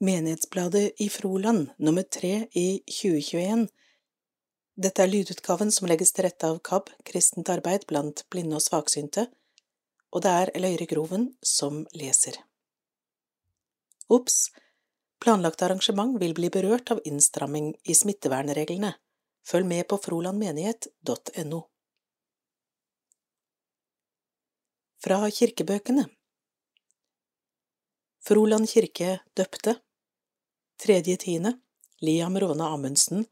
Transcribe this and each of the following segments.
Menighetsbladet i Froland nummer tre i 2021 Dette er lydutgaven som legges til rette av KAB, Kristent arbeid blant blinde og svaksynte, og det er Løyre Groven som leser. Ops! Planlagt arrangement vil bli berørt av innstramming i smittevernreglene. Følg med på frolandmenighet.no. Fra kirkebøkene Froland kirke døpte Tredje tiende Liam Råne Amundsen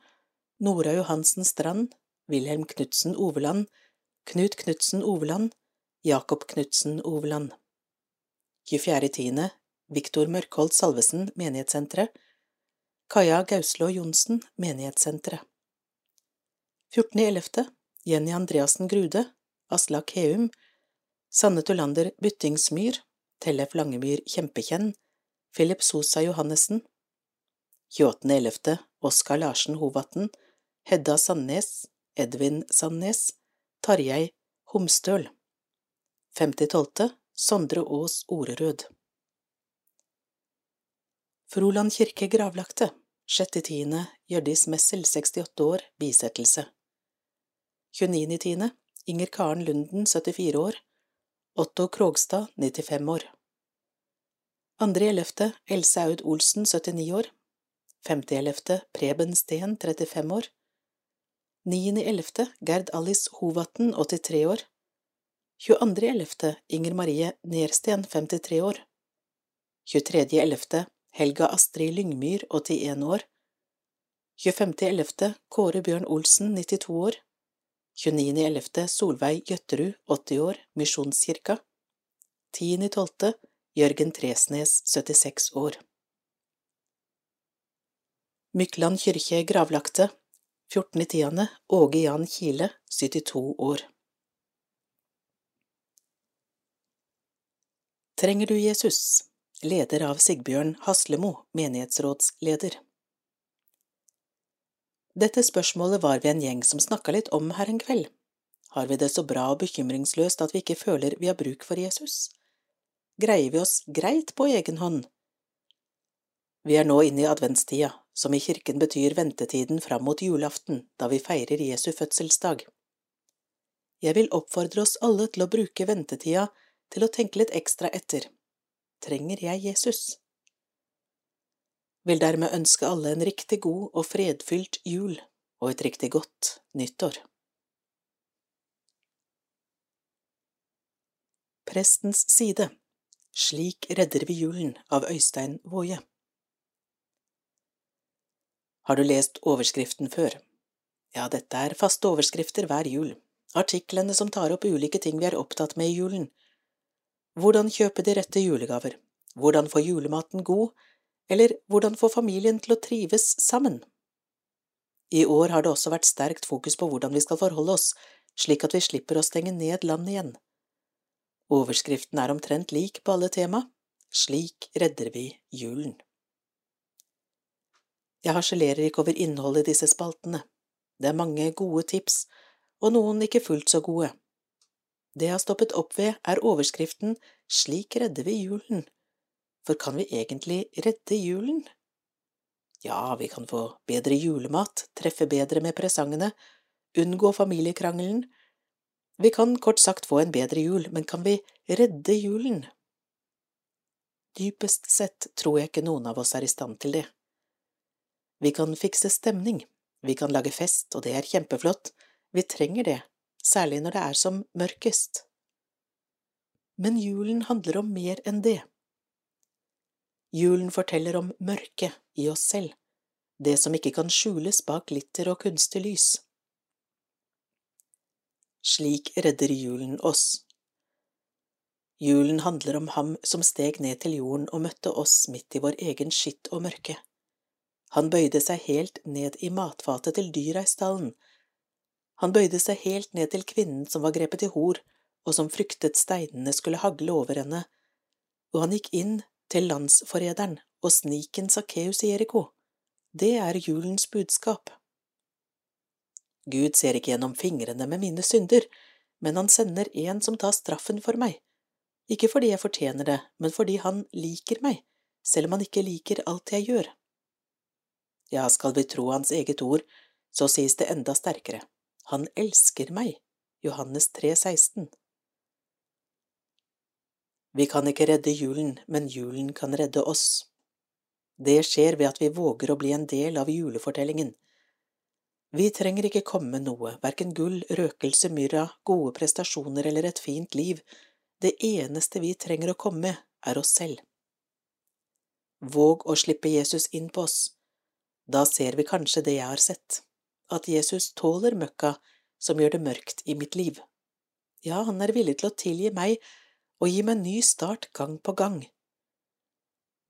Nora Johansen Strand Wilhelm Knutsen Oveland Knut Knutsen Oveland Jakob Knutsen Oveland 24. tiende Viktor Mørkholt Salvesen Menighetssenteret Kaja Gauslå Johnsen Menighetssenteret 14.11. Jenny Andreassen Grude Aslak Heum Sanne Tulander Byttingsmyr Tellef Langemyr Kjempekjenn Philip Sosa Johannessen 28.11. Oskar Larsen Hovatn Hedda Sandnes Edvin Sandnes Tarjei Homstøl 5.12. Sondre Aas Orerød Froland kirke gravlagte 6.10. Hjørdis Messel 68 år bisettelse 29.10. Inger Karen Lunden 74 år Otto Krogstad 95 år 2.11. Else Aud Olsen 79 år 5.11. Preben Steen 35 år 9.11. Gerd Alice Hovatn 83 år 22.11. Inger Marie Nersten 53 år 23.11. Helga Astrid Lyngmyr 81 år 25.11. Kåre Bjørn Olsen 92 år 29.11. Solveig Gjøtterud, 80 år Misjonskirka 10.12. Jørgen Tresnes 76 år Mykland kirke gravlagte 14.10. Åge Jan Kile 72 år Trenger du Jesus? Leder av Sigbjørn Haslemo, menighetsrådsleder Dette spørsmålet var vi en gjeng som snakka litt om her en kveld. Har vi det så bra og bekymringsløst at vi ikke føler vi har bruk for Jesus? Greier vi oss greit på egen hånd? Vi er nå inne i adventstida, som i kirken betyr ventetiden fram mot julaften, da vi feirer Jesu fødselsdag. Jeg vil oppfordre oss alle til å bruke ventetida til å tenke litt ekstra etter. Trenger jeg Jesus? vil dermed ønske alle en riktig god og fredfylt jul og et riktig godt nyttår. Prestens side Slik redder vi julen av Øystein Woie Har du lest overskriften før? Ja, dette er faste overskrifter hver jul, artiklene som tar opp ulike ting vi er opptatt med i julen. Hvordan kjøpe de rette julegaver, hvordan få julematen god, eller hvordan få familien til å trives sammen. I år har det også vært sterkt fokus på hvordan vi skal forholde oss, slik at vi slipper å stenge ned landet igjen. Overskriften er omtrent lik på alle tema, Slik redder vi julen. Jeg harselerer ikke over innholdet i disse spaltene, det er mange gode tips, og noen ikke fullt så gode. Det jeg har stoppet opp ved, er overskriften Slik redder vi julen, for kan vi egentlig redde julen? Ja, vi kan få bedre julemat, treffe bedre med presangene, unngå familiekrangelen. Vi kan kort sagt få en bedre jul, men kan vi redde julen? Dypest sett tror jeg ikke noen av oss er i stand til det. Vi kan fikse stemning, vi kan lage fest, og det er kjempeflott, vi trenger det, særlig når det er som mørkest. Men julen handler om mer enn det. Julen forteller om mørket i oss selv, det som ikke kan skjules bak glitter og kunstig lys. Slik redder julen oss. Julen handler om ham som steg ned til jorden og møtte oss midt i vår egen skitt og mørke. Han bøyde seg helt ned i matfatet til dyra i stallen. Han bøyde seg helt ned til kvinnen som var grepet i hor, og som fryktet steinene skulle hagle over henne, og han gikk inn til landsforræderen og sniken Sakkeus i Jeriko. Det er julens budskap. Gud ser ikke gjennom fingrene med mine synder, men han sender en som tar straffen for meg, ikke fordi jeg fortjener det, men fordi han liker meg, selv om han ikke liker alt jeg gjør. Ja, skal vi tro hans eget ord, så sies det enda sterkere, han elsker meg, Johannes 3, 16. Vi kan ikke redde julen, men julen kan redde oss. Det skjer ved at vi våger å bli en del av julefortellingen. Vi trenger ikke komme med noe, verken gull, røkelse, myrra, gode prestasjoner eller et fint liv, det eneste vi trenger å komme med, er oss selv. Våg å slippe Jesus inn på oss. Da ser vi kanskje det jeg har sett, at Jesus tåler møkka som gjør det mørkt i mitt liv. Ja, han er villig til å tilgi meg og gi meg en ny start gang på gang.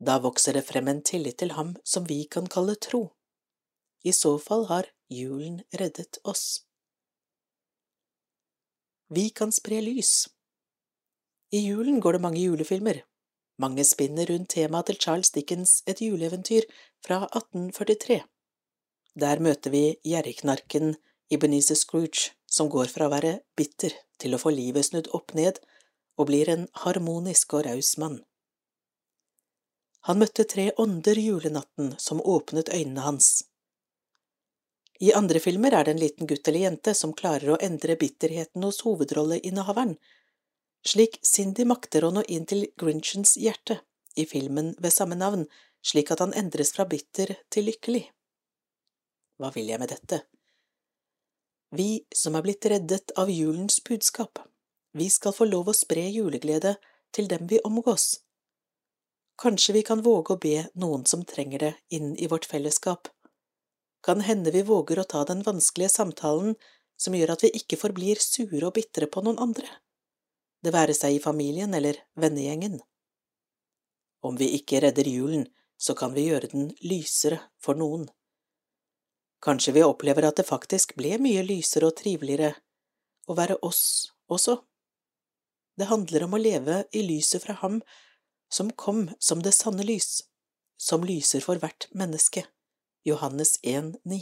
Da vokser det frem en tillit til ham som vi kan kalle tro. I så fall har julen reddet oss. Vi kan spre lys. I julen går det mange julefilmer. Mange spinner rundt temaet til Charles Dickens Et juleeventyr fra 1843. Der møter vi gjerrigknarken Ibenise Scrooge, som går fra å være bitter til å få livet snudd opp ned og blir en harmonisk og raus mann. Han møtte tre ånder julenatten som åpnet øynene hans. I andre filmer er det en liten gutt eller jente som klarer å endre bitterheten hos hovedrolleinnehaveren, slik Cindy makter å nå inn til Grinchens hjerte i filmen ved samme navn, slik at han endres fra bitter til lykkelig. Hva vil jeg med dette? Vi som er blitt reddet av julens budskap, vi skal få lov å spre juleglede til dem vi omgås. Kanskje vi kan våge å be noen som trenger det, inn i vårt fellesskap. Kan hende vi våger å ta den vanskelige samtalen som gjør at vi ikke forblir sure og bitre på noen andre, det være seg i familien eller vennegjengen. Om vi ikke redder julen, så kan vi gjøre den lysere for noen. Kanskje vi opplever at det faktisk ble mye lysere og triveligere å være oss også. Det handler om å leve i lyset fra Ham som kom som det sanne lys, som lyser for hvert menneske. Johannes 1, 9.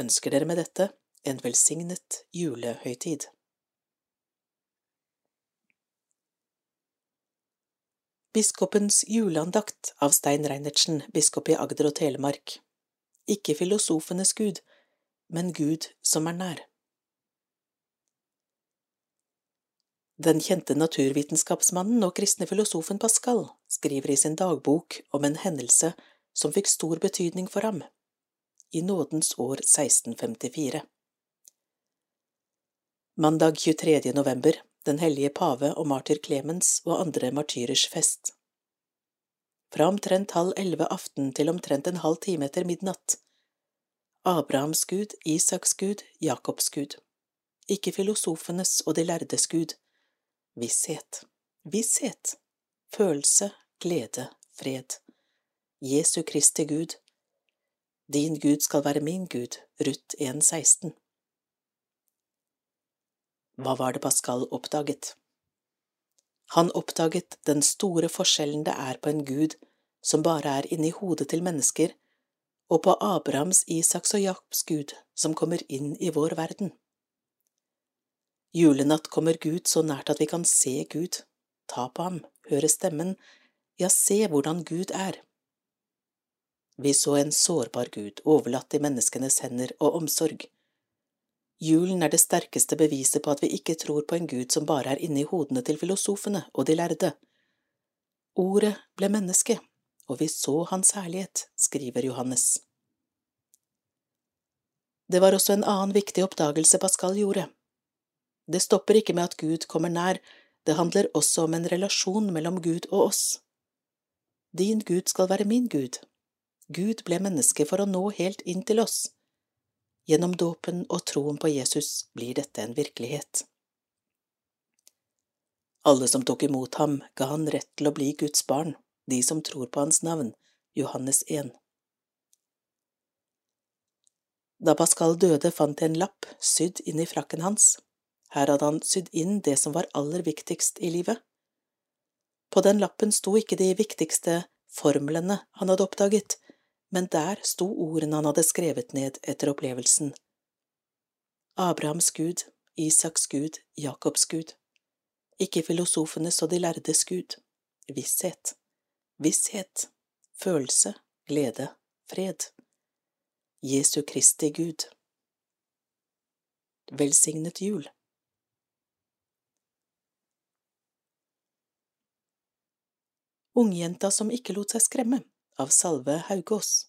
Ønsker dere med dette en velsignet julehøytid. Biskopens juleandakt av Stein Reinertsen, biskop i Agder og Telemark. Ikke filosofenes gud, men Gud som er nær. Den kjente naturvitenskapsmannen og kristne filosofen Pascal skriver i sin dagbok om en hendelse som fikk stor betydning for ham, i nådens år 1654. Mandag 23. november, den hellige pave og martyr Clemens og andre martyrers fest. Fra omtrent halv elleve aften til omtrent en halv time etter midnatt. Abrahams gud, Isaks gud, Jakobs gud. Ikke filosofenes og de lærdes gud Visshet. Visshet. Følelse, glede, fred. Jesu Kristi Gud. Din Gud skal være min Gud. Ruth 1,16. Hva var det Pascal oppdaget? Han oppdaget den store forskjellen det er på en Gud som bare er inni hodet til mennesker, og på Abrahams, Isaks og Jakobs Gud som kommer inn i vår verden. Julenatt kommer Gud så nært at vi kan se Gud, ta på ham, høre stemmen, ja, se hvordan Gud er. Vi så en sårbar Gud overlatt i menneskenes hender og omsorg. Julen er det sterkeste beviset på at vi ikke tror på en Gud som bare er inni hodene til filosofene og de lærde. Ordet ble menneske, og vi så Hans herlighet, skriver Johannes. Det var også en annen viktig oppdagelse Pascal gjorde. Det stopper ikke med at Gud kommer nær, det handler også om en relasjon mellom Gud og oss. Din Gud skal være min Gud. Gud ble menneske for å nå helt inn til oss. Gjennom dåpen og troen på Jesus blir dette en virkelighet. Alle som tok imot ham, ga han rett til å bli Guds barn, de som tror på hans navn, Johannes 1. Da Pascal døde, fant jeg en lapp sydd inn i frakken hans. Her hadde han sydd inn det som var aller viktigst i livet. På den lappen sto ikke de viktigste formlene han hadde oppdaget, men der sto ordene han hadde skrevet ned etter opplevelsen. Abrahams gud, Isaks gud, Jakobs gud. Ikke filosofenes og de lærdes gud. Visshet. visshet, følelse, glede, fred. Jesu Kristi Gud. Velsignet jul. Ungjenta som ikke lot seg skremme, av Salve Haugås.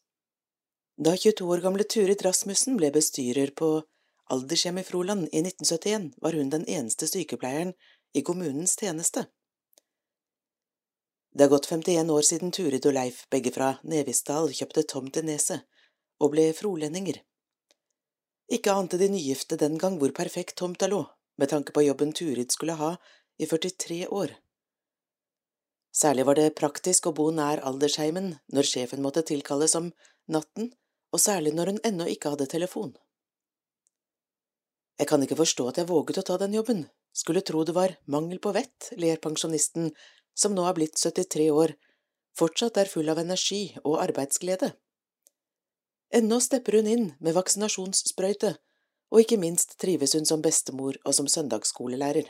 Da 22 år gamle Turid Rasmussen ble bestyrer på aldershjemmet i Froland i 1971, var hun den eneste sykepleieren i kommunens tjeneste. Det har gått 51 år siden Turid og Leif, begge fra Nevisdal, kjøpte tomt i Neset og ble frolendinger. Ikke ante de nygifte den gang hvor perfekt tomta lå, med tanke på jobben Turid skulle ha i 43 år. Særlig var det praktisk å bo nær aldersheimen når sjefen måtte tilkalles om natten, og særlig når hun ennå ikke hadde telefon. Jeg kan ikke forstå at jeg våget å ta den jobben, skulle tro det var mangel på vett, ler pensjonisten, som nå er blitt 73 år, fortsatt er full av energi og arbeidsglede. Ennå stepper hun inn med vaksinasjonssprøyte, og ikke minst trives hun som bestemor og som søndagsskolelærer.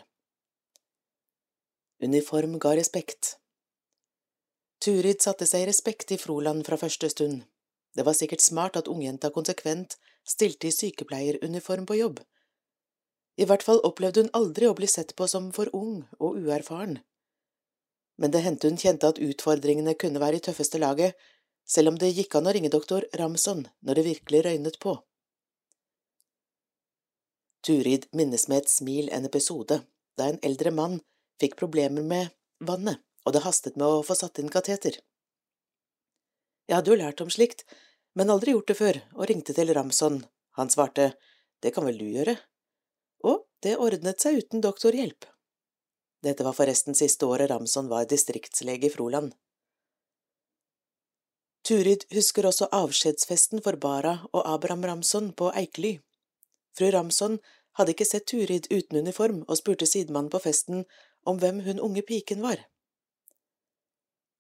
Uniform ga respekt. Turid satte seg i respekt i Froland fra første stund. Det var sikkert smart at ungjenta konsekvent stilte i sykepleieruniform på jobb. I hvert fall opplevde hun aldri å bli sett på som for ung og uerfaren. Men det hendte hun kjente at utfordringene kunne være i tøffeste laget, selv om det gikk an å ringe doktor Ramson når det virkelig røynet på. Turid minnes med et smil en episode da en eldre mann fikk problemer med vannet, og det hastet med å få satt inn kateter. Jeg hadde jo lært om slikt, men aldri gjort det før, og ringte til Ramson. Han svarte, det kan vel du gjøre? Og det ordnet seg uten doktorhjelp. Dette var forresten siste året Ramson var distriktslege i Froland. Turid husker også avskjedsfesten for Bara og Abraham Ramson på Eikely. Fru Ramson hadde ikke sett Turid uten uniform og spurte sidemannen på festen om hvem hun unge piken var.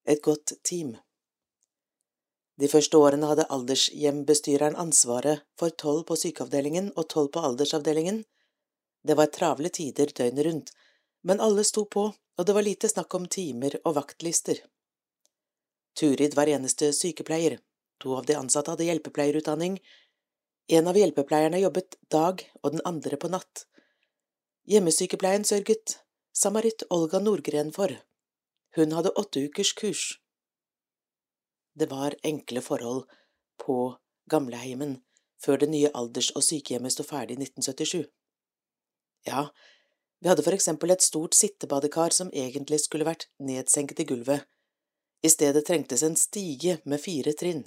Et godt team. De første årene hadde aldershjembestyreren ansvaret for tolv på sykeavdelingen og tolv på aldersavdelingen. Det var travle tider døgnet rundt, men alle sto på, og det var lite snakk om timer og vaktlister. Turid var eneste sykepleier, to av de ansatte hadde hjelpepleierutdanning, en av hjelpepleierne jobbet dag og den andre på natt. Hjemmesykepleien sørget Samarit Olga Nordgren for. Hun hadde åtte ukers kurs. Det var enkle forhold på gamleheimen før det nye alders- og sykehjemmet sto ferdig i 1977. Ja, vi hadde for eksempel et stort sittebadekar som egentlig skulle vært nedsenket i gulvet. I stedet trengtes en stige med fire trinn.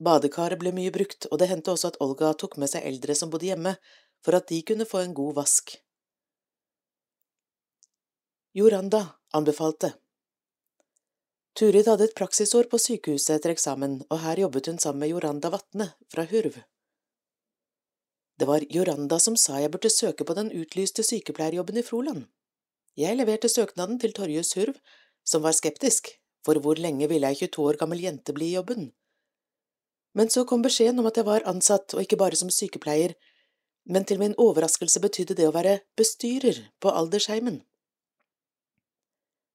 Badekaret ble mye brukt, og det hendte også at Olga tok med seg eldre som bodde hjemme, for at de kunne få en god vask. Joranda anbefalte. Turid hadde et praksisår på sykehuset etter eksamen, og her jobbet hun sammen med Joranda Vatne fra Hurv. Det var Joranda som sa jeg burde søke på den utlyste sykepleierjobben i Froland. Jeg leverte søknaden til Torjus Hurv, som var skeptisk, for hvor lenge ville ei 22 år gammel jente bli i jobben? Men så kom beskjeden om at jeg var ansatt, og ikke bare som sykepleier, men til min overraskelse betydde det å være bestyrer på aldersheimen.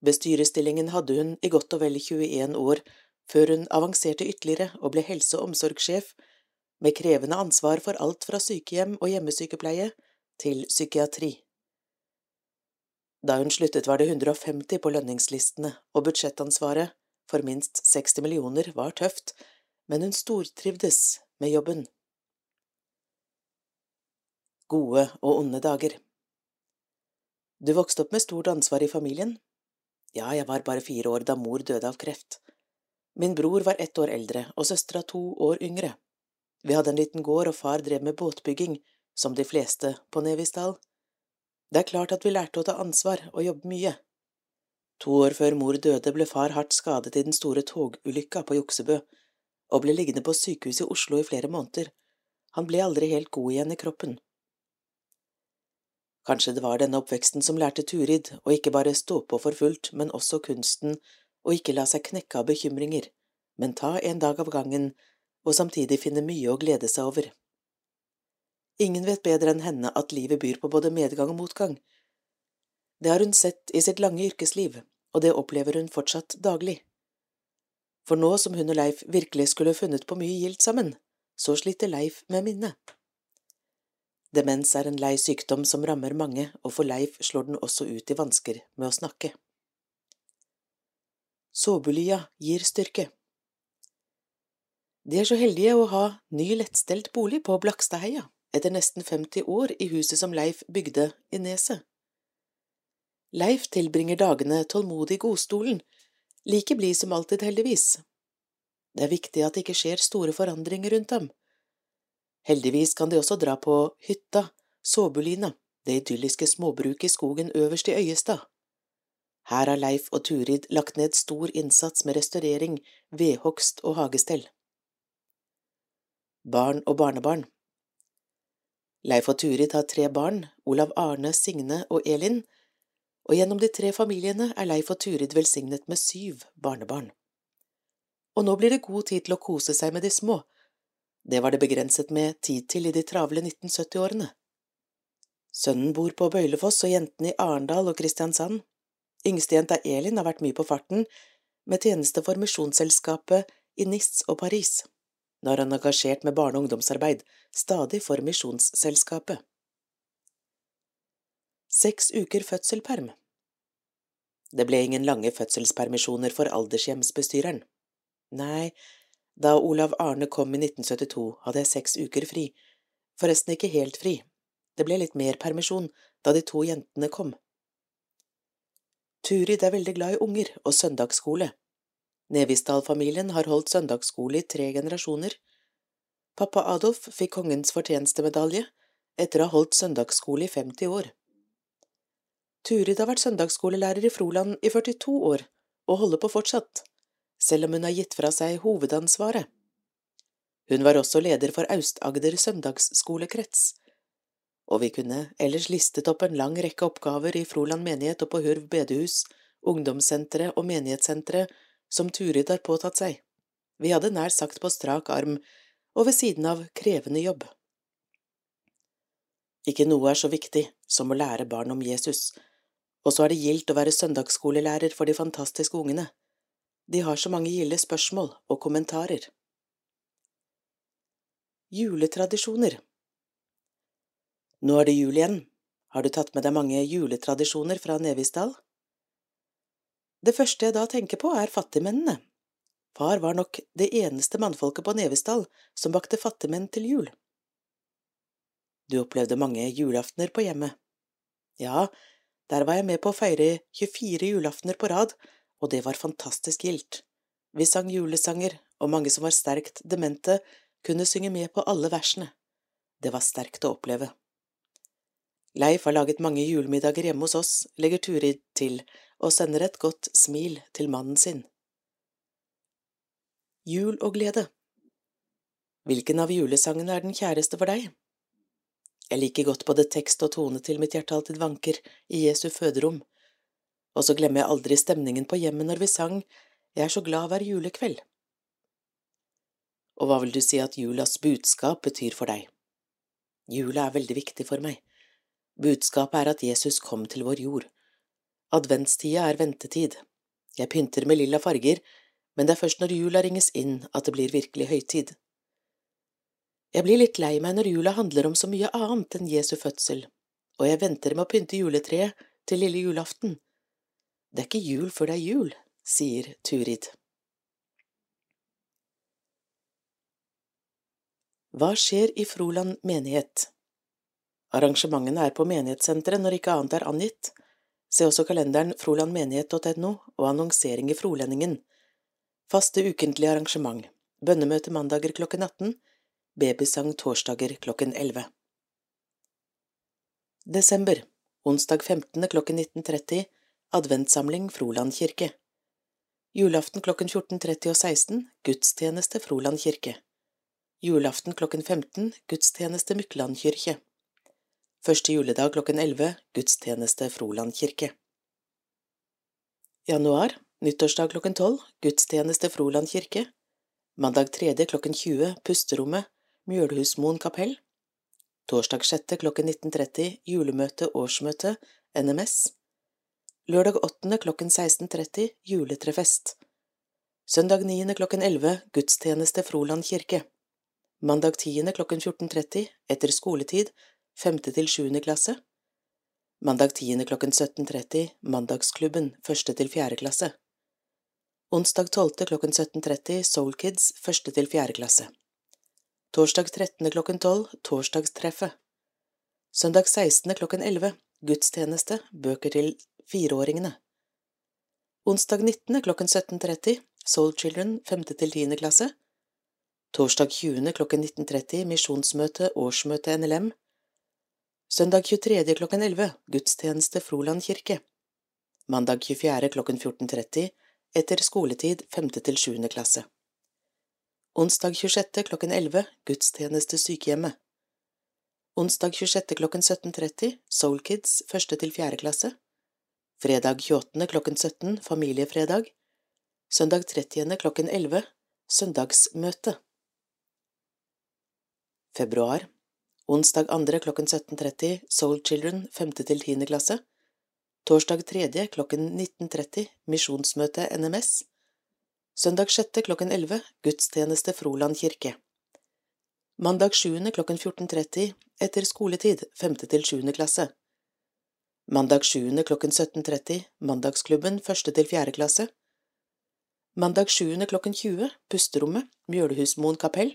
Bestyrerstillingen hadde hun i godt og vel 21 år, før hun avanserte ytterligere og ble helse- og omsorgssjef, med krevende ansvar for alt fra sykehjem og hjemmesykepleie til psykiatri. Da hun sluttet var det 150 på lønningslistene, og budsjettansvaret, for minst 60 millioner, var tøft, men hun stortrivdes med jobben. Gode og onde dager Du vokste opp med stort ansvar i familien, ja, jeg var bare fire år da mor døde av kreft. Min bror var ett år eldre og søstera to år yngre. Vi hadde en liten gård, og far drev med båtbygging, som de fleste på Nevisdal. Det er klart at vi lærte å ta ansvar og jobbe mye. To år før mor døde, ble far hardt skadet i den store togulykka på Juksebø, og ble liggende på sykehuset i Oslo i flere måneder. Han ble aldri helt god igjen i kroppen. Kanskje det var denne oppveksten som lærte Turid å ikke bare stå på for fullt, men også kunsten å ikke la seg knekke av bekymringer, men ta en dag av gangen og samtidig finne mye å glede seg over. Ingen vet bedre enn henne at livet byr på både medgang og motgang. Det har hun sett i sitt lange yrkesliv, og det opplever hun fortsatt daglig. for nå som hun og Leif virkelig skulle funnet på mye gildt sammen, så sliter Leif med minnet. Demens er en lei sykdom som rammer mange, og for Leif slår den også ut i vansker med å snakke. Såbulia gir styrke. De er så heldige å ha ny lettstelt bolig på Blakstadheia, etter nesten 50 år i huset som Leif bygde i Neset. Leif tilbringer dagene tålmodig i godstolen, like blid som alltid, heldigvis. Det er viktig at det ikke skjer store forandringer rundt ham. Heldigvis kan de også dra på hytta, Såbulina, det idylliske småbruket i skogen øverst i Øyestad. Her har Leif og Turid lagt ned stor innsats med restaurering, vedhogst og hagestell. Barn og barnebarn Leif og Turid har tre barn, Olav Arne, Signe og Elin, og gjennom de tre familiene er Leif og Turid velsignet med syv barnebarn. Og nå blir det god tid til å kose seg med de små, det var det begrenset med tid til i de travle 1970-årene. Sønnen bor på Bøylefoss og jentene i Arendal og Kristiansand. Yngstejenta Elin har vært mye på farten, med tjeneste for Misjonsselskapet i Nis og Paris. Nå er han engasjert med barne- og ungdomsarbeid, stadig for Misjonsselskapet. Seks uker fødselperm Det ble ingen lange fødselspermisjoner for aldershjemsbestyreren. Nei, da Olav Arne kom i 1972, hadde jeg seks uker fri, forresten ikke helt fri, det ble litt mer permisjon da de to jentene kom. Turid er veldig glad i unger og søndagsskole. Nevisdal-familien har holdt søndagsskole i tre generasjoner. Pappa Adolf fikk kongens fortjenestemedalje etter å ha holdt søndagsskole i 50 år. Turid har vært søndagsskolelærer i Froland i 42 år, og holder på fortsatt selv om hun har gitt fra seg hovedansvaret. Hun var også leder for Aust-Agder søndagsskolekrets, og vi kunne ellers listet opp en lang rekke oppgaver i Froland menighet og på Hurv bedehus, ungdomssenteret og menighetssenteret som Turid har påtatt seg. Vi hadde nær sagt på strak arm og ved siden av krevende jobb. Ikke noe er så viktig som å lære barn om Jesus, og så er det gildt å være søndagsskolelærer for de fantastiske ungene. De har så mange gilde spørsmål og kommentarer. Juletradisjoner Nå er det jul igjen. Har du tatt med deg mange juletradisjoner fra Nevisdal? Det første jeg da tenker på, er fattigmennene. Far var nok det eneste mannfolket på Nevisdal som bakte fattigmenn til jul. Du opplevde mange julaftener på hjemmet. Ja, der var jeg med på å feire 24 julaftener på rad og det var fantastisk gildt. Vi sang julesanger, og mange som var sterkt demente, kunne synge med på alle versene. Det var sterkt å oppleve. Leif har laget mange julemiddager hjemme hos oss, legger Turid til og sender et godt smil til mannen sin. Jul og glede Hvilken av julesangene er den kjæreste for deg? Jeg liker godt både tekst og tone til mitt hjerte alltid vanker i Jesu føderom, og så glemmer jeg aldri stemningen på hjemmet når vi sang Jeg er så glad hver julekveld. Og hva vil du si at julas budskap betyr for deg? Jula er veldig viktig for meg. Budskapet er at Jesus kom til vår jord. Adventstida er ventetid. Jeg pynter med lilla farger, men det er først når jula ringes inn at det blir virkelig høytid. Jeg blir litt lei meg når jula handler om så mye annet enn Jesu fødsel, og jeg venter med å pynte juletreet til lille julaften. Det er ikke jul før det er jul, sier Turid. Hva skjer i Froland menighet? Arrangementene er på menighetssenteret når ikke annet er angitt. Se også kalenderen frolandmenighet.no og annonsering i Frolendingen. Faste ukentlige arrangement. Bønnemøte mandager klokken 18. Babysang torsdager klokken 11. Desember. Onsdag 15. klokken 19.30 Adventssamling Froland kirke. Julaften klokken 14.30 og 16 Gudstjeneste Froland kirke. Julaften klokken 15 Gudstjeneste Mykland kirke. Første juledag klokken 11 Gudstjeneste Froland kirke. Januar Nyttårsdag klokken 12 Gudstjeneste Froland kirke. Mandag 3. klokken 20 Pusterommet Mjølhusmoen kapell. Torsdag 6. klokken 19.30 Julemøte Årsmøte NMS Lørdag 8. klokken 16.30 juletrefest. Søndag 9. klokken 11 gudstjeneste Froland kirke. Mandag 10. klokken 14.30 etter skoletid, 5. til 7. klasse. Mandag 10. klokken 17.30 Mandagsklubben, 1. til 4. klasse. Onsdag 12. klokken 17.30 Soul Kids, 1. til 4. klasse. Torsdag 13. klokken 12 Torsdagstreffet. Søndag 16. klokken 11 Gudstjeneste, bøker til fireåringene. Onsdag 19. klokken 17.30 Soul Children 5. til 10. klasse. Torsdag 20. klokken 19.30 Misjonsmøte, årsmøte NLM. Søndag 23. klokken 11 Gudstjeneste Froland kirke. Mandag 24. klokken 14.30 Etter skoletid 5. til 7. klasse. Onsdag 26. klokken 11 Gudstjeneste sykehjemmet. Onsdag 26. klokken 17.30 Soul Kids 1. til 4. klasse. Fredag 28. klokken 17 Familiefredag. Søndag 30. klokken 11 Søndagsmøte. Februar Onsdag 2. klokken 17.30 Soul Children 5. til 10. klasse. Torsdag 3. klokken 19.30 Misjonsmøte NMS. Søndag 6. klokken 11 Gudstjeneste Froland kirke. Mandag 7. klokken 14.30 etter skoletid 5. til 7. klasse. Mandag 7. klokken 17.30 Mandagsklubben 1. til 4. klasse. Mandag 7. klokken 20 Pusterommet Mjølhusmoen kapell.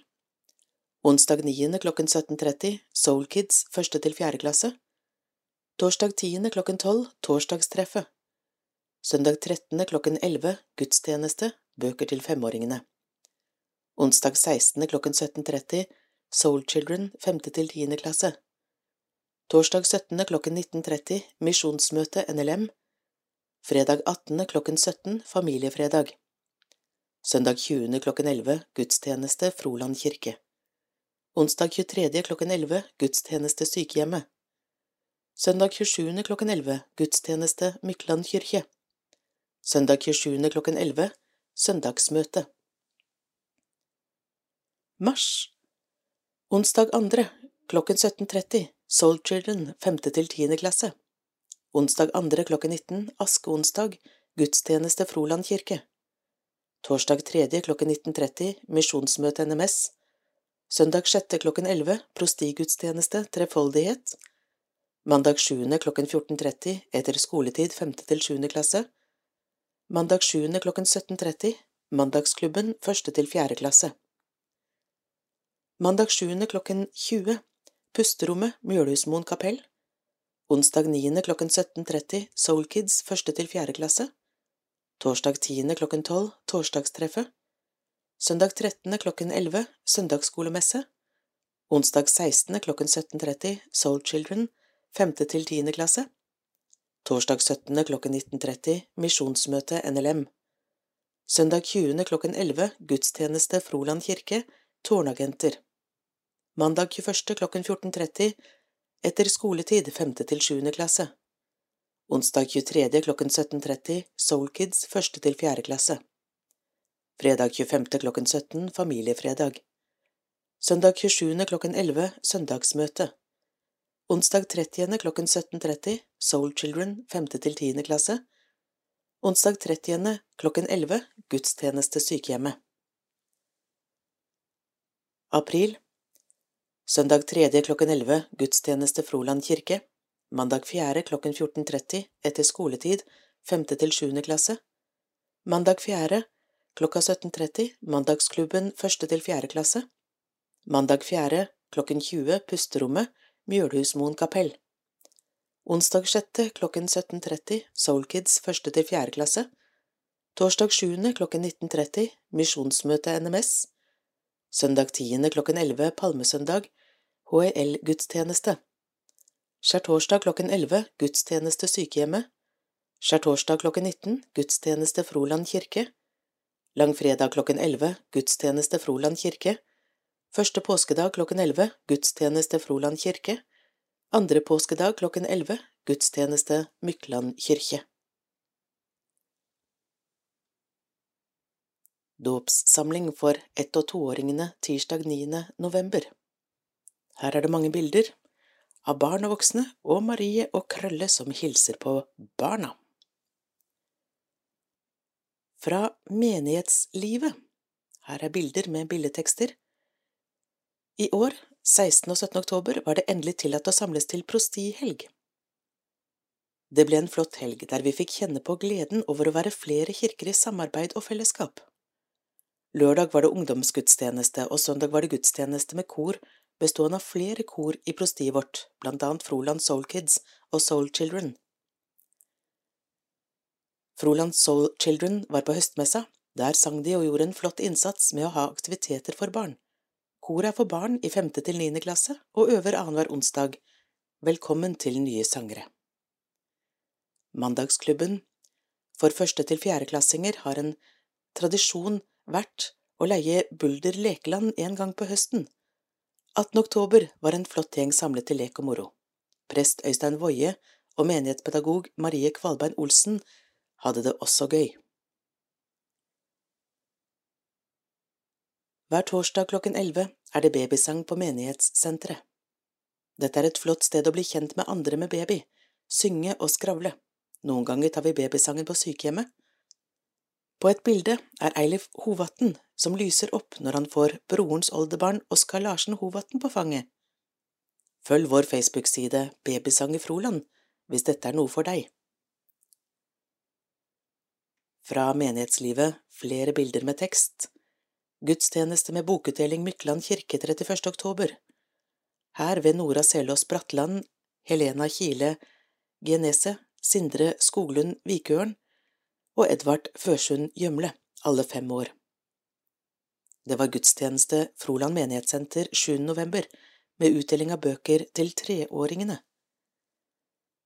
Onsdag 9. klokken 17.30 Soul Kids 1. til 4. klasse. Torsdag 10. klokken 12 Torsdagstreffet. Søndag 13. klokken 11 Gudstjeneste Bøker til femåringene. Onsdag 16. klokken 17.30 Soul Children 5. til 10. klasse. Torsdag 17. klokken 19.30 Misjonsmøte NLM. Fredag 18. klokken 17 Familiefredag. Søndag 20. klokken 11 Gudstjeneste Froland kirke. Onsdag 23. klokken 11 Gudstjeneste sykehjemmet. Søndag 27. klokken 11 Gudstjeneste Mykland kirke. Søndag 27. klokken 11 Søndagsmøte. Mars Onsdag 2. klokken 17.30 Soul Children 5. til 10. klasse. Onsdag 2. klokken 19 Askeonsdag Gudstjeneste Froland kirke. Torsdag 3. klokken 19.30 Misjonsmøte NMS. Søndag 6. klokken 11 Prostigudstjeneste Trefoldighet. Mandag 7. klokken 14.30 etter skoletid 5. til 7. klasse. Mandag 7. klokken 17.30 Mandagsklubben 1. til 4. klasse. Mandag 7. klokken 20 Pusterommet Mjølhusmoen kapell. Onsdag 9. klokken 17.30 Soul Kids 1. til 4. klasse. Torsdag 10. klokken 12 Torsdagstreffet. Søndag 13. klokken 11 Søndagsskolemesse. Onsdag 16. klokken 17.30 Soul Children 5. til 10. klasse. Torsdag 17. klokken 19.30 Misjonsmøte NLM. Søndag 20. klokken 11 Gudstjeneste Froland kirke Tårnagenter. Mandag 21. klokken 14.30 Etter skoletid 5. til 7. klasse. Onsdag 23. klokken 17.30 Soul Kids 1. til 4. klasse. Fredag 25. klokken 17 Familiefredag. Søndag 27. klokken 11 Søndagsmøte. Onsdag 30. klokken 17.30 Soul Children 5. til 10. klasse. Onsdag 30. klokken 11 Gudstjeneste sykehjemmet. April Søndag 3. klokken 11 Gudstjeneste Froland kirke. Mandag 4. klokken 14.30 etter skoletid 5. til 7. klasse. Mandag 4. klokka 17.30 Mandagsklubben 1. til 4. klasse. Mandag 4. klokken 20 Pusterommet Mjølhusmoen kapell. Onsdag 6. klokken 17.30 Soul Kids 1. til 4. klasse. Torsdag 7. klokken 19.30 Misjonsmøte NMS. Søndag 10. klokken 11 Palmesøndag HEL-gudstjeneste. Skjærtorsdag klokken 11 Gudstjeneste sykehjemmet. Skjærtorsdag klokken 19 Gudstjeneste Froland kirke. Langfredag klokken 11 Gudstjeneste Froland kirke. Første påskedag klokken 11 Gudstjeneste Froland kirke. Andre påskedag klokken 11 Gudstjeneste Mykland kirke. Dåpssamling for ett- og toåringene tirsdag 9. november. Her er det mange bilder av barn og voksne og Marie og Krølle som hilser på barna. Fra menighetslivet. Her er bilder med bildetekster. I år, 16. og 17. oktober, var det endelig tillatt å samles til prostihelg. Det ble en flott helg der vi fikk kjenne på gleden over å være flere kirker i samarbeid og fellesskap. Lørdag var det ungdomsgudstjeneste, og søndag var det gudstjeneste med kor bestående av flere kor i prostiet vårt, blant annet Froland Soul Kids og Soul Children. Froland Soul Children var på høstmessa, der sang de og gjorde en flott innsats med å ha aktiviteter for barn. Koret er for barn i femte til niende klasse og øver annenhver onsdag. Velkommen til nye sangere. Mandagsklubben for første til fjerdeklassinger har en tradisjon vært å leie Bulder lekeland en gang på høsten. 18. oktober var en flott gjeng samlet til lek og moro. Prest Øystein Woie og menighetspedagog Marie Kvalbein Olsen hadde det også gøy. Hver torsdag klokken elleve er det babysang på menighetssenteret. Dette er et flott sted å bli kjent med andre med baby, synge og skravle. Noen ganger tar vi babysangen på sykehjemmet. På et bilde er Eilif Hovatn som lyser opp når han får brorens oldebarn Oskar Larsen Hovatn på fanget. Følg vår Facebook-side Babysang i Froland hvis dette er noe for deg. Fra menighetslivet flere bilder med tekst. Gudstjeneste med bokutdeling Mykland kirke 31. oktober. Her ved Nora Selås Bratland, Helena Kile Genese, Sindre Skoglund Vikørn og Edvard Førsund Gjømle, alle fem år. Det var gudstjeneste Froland menighetssenter 7. november, med utdeling av bøker til treåringene.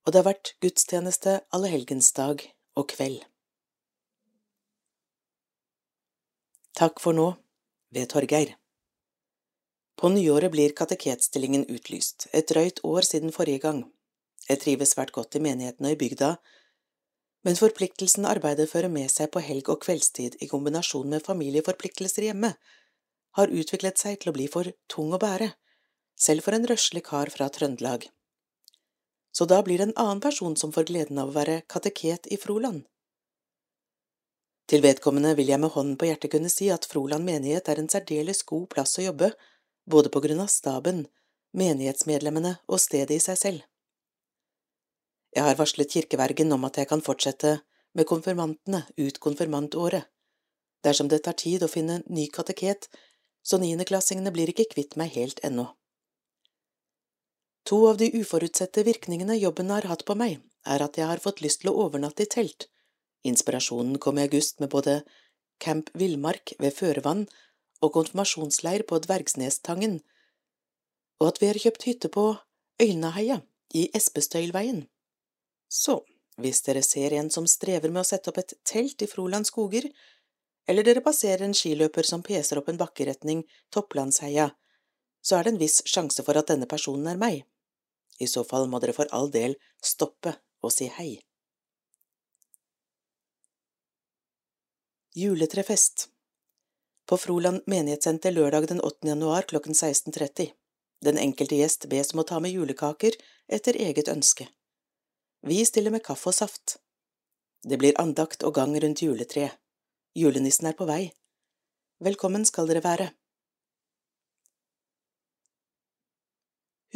Og det har vært gudstjeneste allehelgensdag og kveld. Takk for nå, ved Torgeir. På nyåret blir kateketstillingen utlyst, et drøyt år siden forrige gang. Jeg trives svært godt i menigheten og i bygda, men forpliktelsen arbeidet fører med seg på helg og kveldstid i kombinasjon med familieforpliktelser hjemme, har utviklet seg til å bli for tung å bære, selv for en røslig kar fra Trøndelag. Så da blir det en annen person som får gleden av å være kateket i Froland. Til vedkommende vil jeg med hånden på hjertet kunne si at Froland menighet er en særdeles god plass å jobbe, både på grunn av staben, menighetsmedlemmene og stedet i seg selv. Jeg har varslet kirkevergen om at jeg kan fortsette med konfirmantene ut konfirmantåret. Dersom det tar tid å finne ny kateket, så niendeklassingene blir ikke kvitt meg helt ennå. To av de uforutsette virkningene jobben har hatt på meg, er at jeg har fått lyst til å overnatte i telt, Inspirasjonen kom i august med både Camp Villmark ved Førevann og konfirmasjonsleir på Dvergsnestangen, og at vi har kjøpt hytte på Øynaheia i Espestøylveien. Så, hvis dere ser en som strever med å sette opp et telt i Froland skoger, eller dere passerer en skiløper som peser opp en bakkeretning Topplandsheia, så er det en viss sjanse for at denne personen er meg. I så fall må dere for all del stoppe og si hei. Juletrefest På Froland menighetssenter lørdag den 8. januar klokken 16.30. Den enkelte gjest bes om å ta med julekaker etter eget ønske. Vi stiller med kaffe og saft. Det blir andakt og gang rundt juletreet. Julenissen er på vei. Velkommen skal dere være.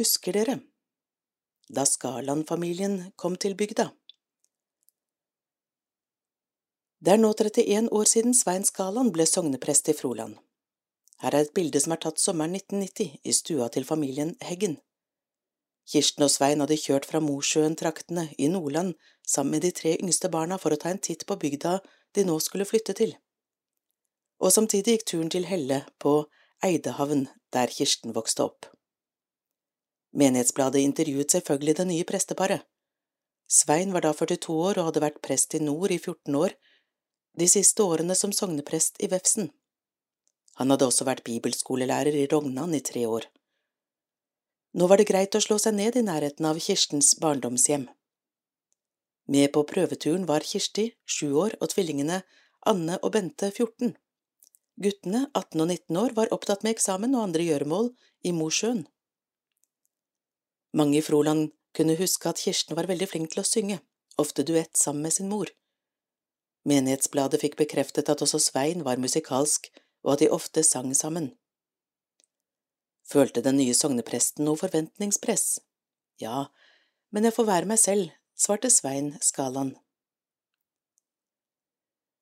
Husker dere da Skaland-familien kom til bygda? Det er nå 31 år siden Svein Skaland ble sogneprest i Froland. Her er et bilde som er tatt sommeren 1990 i stua til familien Heggen. Kirsten og Svein hadde kjørt fra Mosjøen-traktene i Nordland sammen med de tre yngste barna for å ta en titt på bygda de nå skulle flytte til. Og samtidig gikk turen til Helle på Eidehavn, der Kirsten vokste opp. Menighetsbladet intervjuet selvfølgelig det nye presteparet. Svein var da 42 år og hadde vært prest i nord i 14 år, de siste årene som sogneprest i Vefsn. Han hadde også vært bibelskolelærer i Rognan i tre år. Nå var det greit å slå seg ned i nærheten av Kirstens barndomshjem. Med på prøveturen var Kirsti, sju år, og tvillingene Anne og Bente, 14. Guttene, 18 og 19 år, var opptatt med eksamen og andre gjøremål i Mosjøen. Mange i Froland kunne huske at Kirsten var veldig flink til å synge, ofte duett sammen med sin mor. Menighetsbladet fikk bekreftet at også Svein var musikalsk, og at de ofte sang sammen. Følte den nye sognepresten noe forventningspress? Ja, men jeg får være meg selv, svarte Svein Skaland.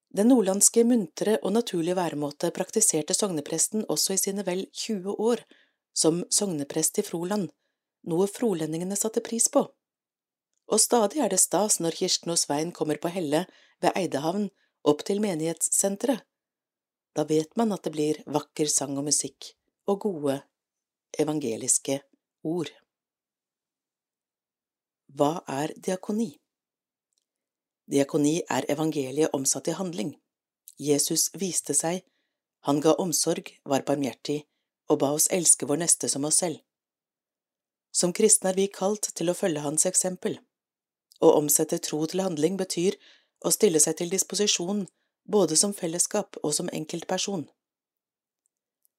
Den nordlandske muntre og naturlige væremåte praktiserte sognepresten også i sine vel 20 år som sogneprest i Froland, noe frolendingene satte pris på. Og stadig er det stas når Kirsten og Svein kommer på Helle ved Eidehavn opp til menighetssenteret. Da vet man at det blir vakker sang og musikk og gode evangeliske ord. Hva er diakoni? Diakoni er evangeliet omsatt i handling. Jesus viste seg, han ga omsorg, var barmhjertig og ba oss elske vår neste som oss selv. Som kristne er vi kalt til å følge hans eksempel. Å omsette tro til handling betyr å stille seg til disposisjon både som fellesskap og som enkeltperson.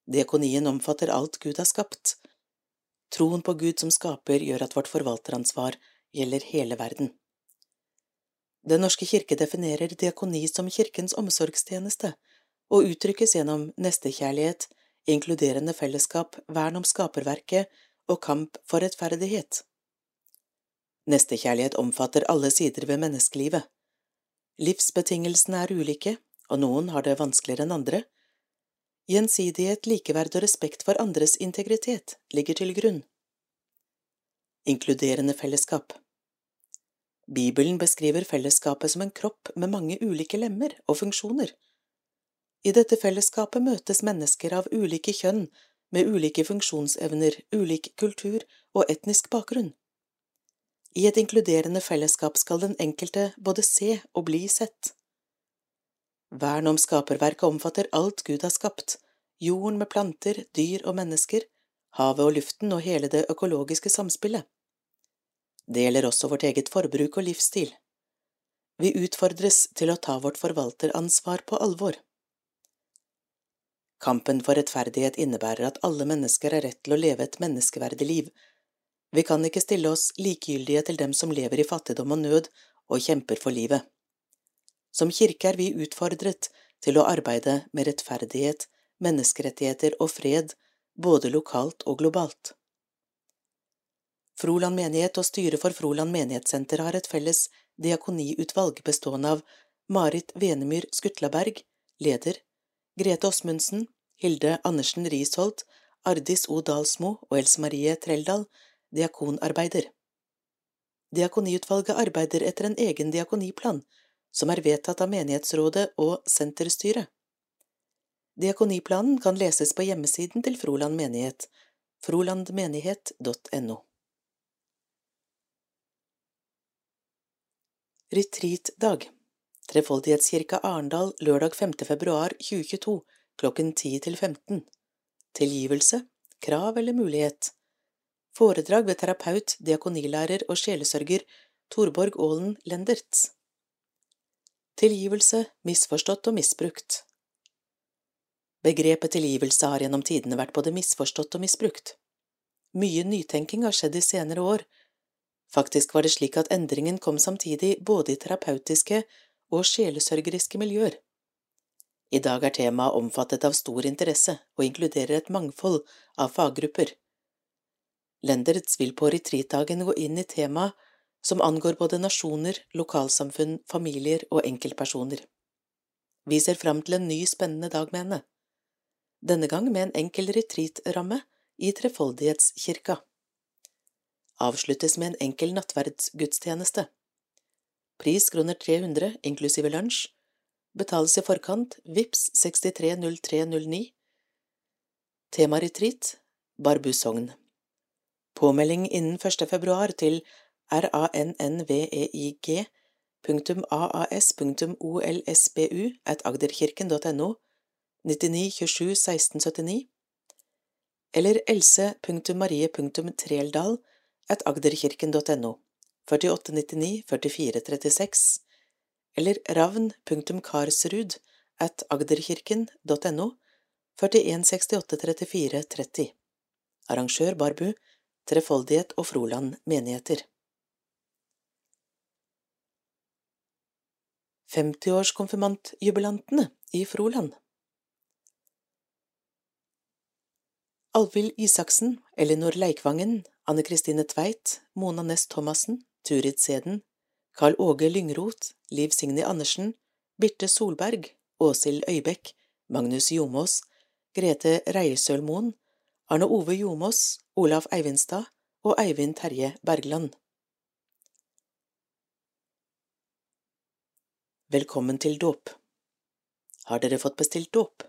Diakonien omfatter alt Gud har skapt. Troen på Gud som skaper gjør at vårt forvalteransvar gjelder hele verden. Den norske kirke definerer diakoni som kirkens omsorgstjeneste og uttrykkes gjennom nestekjærlighet, inkluderende fellesskap, vern om skaperverket og kamp for rettferdighet. Nestekjærlighet omfatter alle sider ved menneskelivet. Livsbetingelsene er ulike, og noen har det vanskeligere enn andre. Gjensidighet, likeverd og respekt for andres integritet ligger til grunn. Inkluderende fellesskap Bibelen beskriver fellesskapet som en kropp med mange ulike lemmer og funksjoner. I dette fellesskapet møtes mennesker av ulike kjønn, med ulike funksjonsevner, ulik kultur og etnisk bakgrunn. I et inkluderende fellesskap skal den enkelte både se og bli sett. Vern om skaperverket omfatter alt Gud har skapt, jorden med planter, dyr og mennesker, havet og luften og hele det økologiske samspillet. Det gjelder også vårt eget forbruk og livsstil. Vi utfordres til å ta vårt forvalteransvar på alvor. Kampen for rettferdighet innebærer at alle mennesker har rett til å leve et menneskeverdig liv. Vi kan ikke stille oss likegyldige til dem som lever i fattigdom og nød og kjemper for livet. Som kirke er vi utfordret til å arbeide med rettferdighet, menneskerettigheter og fred, både lokalt og globalt. Froland menighet og styret for Froland menighetssenter har et felles diakoniutvalg bestående av Marit Venemyr Skutlaberg, leder, Grete Åsmundsen, Hilde Andersen Risholt, Ardis O. Dalsmo og Else Marie Treldal, diakonarbeider. Diakoniutvalget arbeider etter en egen diakoniplan, som er vedtatt av menighetsrådet og senterstyret. Diakoniplanen kan leses på hjemmesiden til Froland menighet, frolandmenighet.no. Retreatdag Trefoldighetskirka Arendal lørdag 5. februar 2022 klokken 10 til 15 Tilgivelse Krav eller mulighet Foredrag ved terapeut, diakonilærer og sjelesørger Torborg Aalen Lendertz Tilgivelse, misforstått og misbrukt Begrepet tilgivelse har gjennom tidene vært både misforstått og misbrukt. Mye nytenking har skjedd i senere år, Faktisk var det slik at endringen kom samtidig både i terapeutiske og sjelesørgeriske miljøer. I dag er temaet omfattet av stor interesse og inkluderer et mangfold av faggrupper. Lenderts vil på retreatdagen gå inn i temaet som angår både nasjoner, lokalsamfunn, familier og enkeltpersoner. Vi ser fram til en ny, spennende dag med henne, denne gang med en enkel retreatramme i Trefoldighetskirka avsluttes med en enkel nattverdsgudstjeneste. Pris kroner 300 inklusive lunsj. Betales i forkant, VIPS 630309. Temaretreat Barbu Sogn. Påmelding innen 1. februar til rannveig punktum aas punktum olsbu at agderkirken.no 99 27 16 79 eller else.marie.treldal at agderkirken.no 4899 4436 eller ravn.karsrud at agderkirken.no 41683430 Arrangør Barbu Trefoldighet og Froland menigheter 50-årskonfirmantjubilantene i Froland. Alvhild Isaksen, Elinor Leikvangen, Anne Kristine Tveit, Mona Næss Thomassen, Turid Seden, Karl Åge Lyngroth, Liv Signy Andersen, Birte Solberg, Åshild Øybekk, Magnus Jomås, Grete Reiersølmoen, Arne Ove Jomås, Olaf Eivinstad og Eivind Terje Bergland. Velkommen til dåp. Har dere fått bestilt dåp?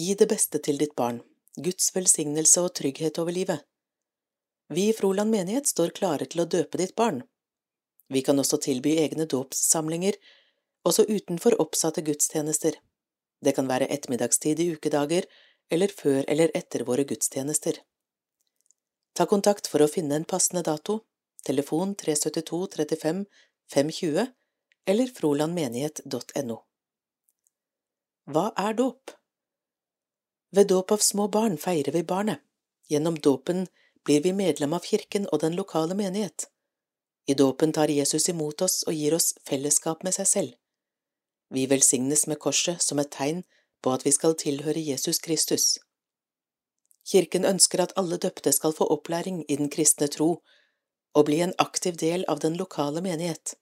Gi det beste til ditt barn, Guds velsignelse og trygghet over livet. Vi i Froland menighet står klare til å døpe ditt barn. Vi kan også tilby egne dåpssamlinger, også utenfor oppsatte gudstjenester. Det kan være ettermiddagstid i ukedager eller før eller etter våre gudstjenester. Ta kontakt for å finne en passende dato, telefon 372 35 520 eller frolandmenighet.no. Hva er dåp? Ved dåp av små barn feirer vi barnet. Gjennom dåpen blir vi medlem av kirken og den lokale menighet. I dåpen tar Jesus imot oss og gir oss fellesskap med seg selv. Vi velsignes med korset som et tegn på at vi skal tilhøre Jesus Kristus. Kirken ønsker at alle døpte skal få opplæring i den kristne tro og bli en aktiv del av den lokale menighet.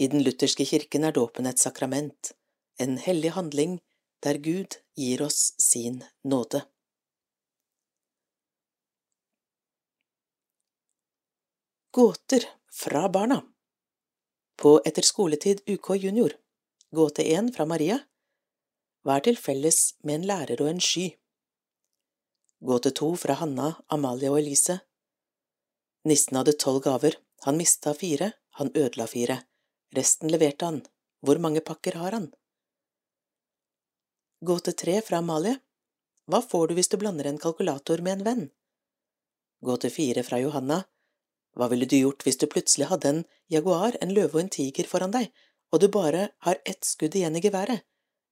I den lutherske kirken er dåpen et sakrament, en hellig handling der Gud gir oss sin nåde. Gåter fra barna På Etter skoletid UK junior Gåte 1 fra Maria Hva er til felles med en lærer og en sky? Gåte 2 fra Hanna, Amalie og Elise Nissen hadde tolv gaver, han mista fire, han ødela fire. Resten leverte han. Hvor mange pakker har han? Gåte tre fra Amalie. Hva får du hvis du blander en kalkulator med en venn? Gåte fire fra Johanna. Hva ville du gjort hvis du plutselig hadde en jaguar, en løve og en tiger foran deg, og du bare har ett skudd igjen i geværet?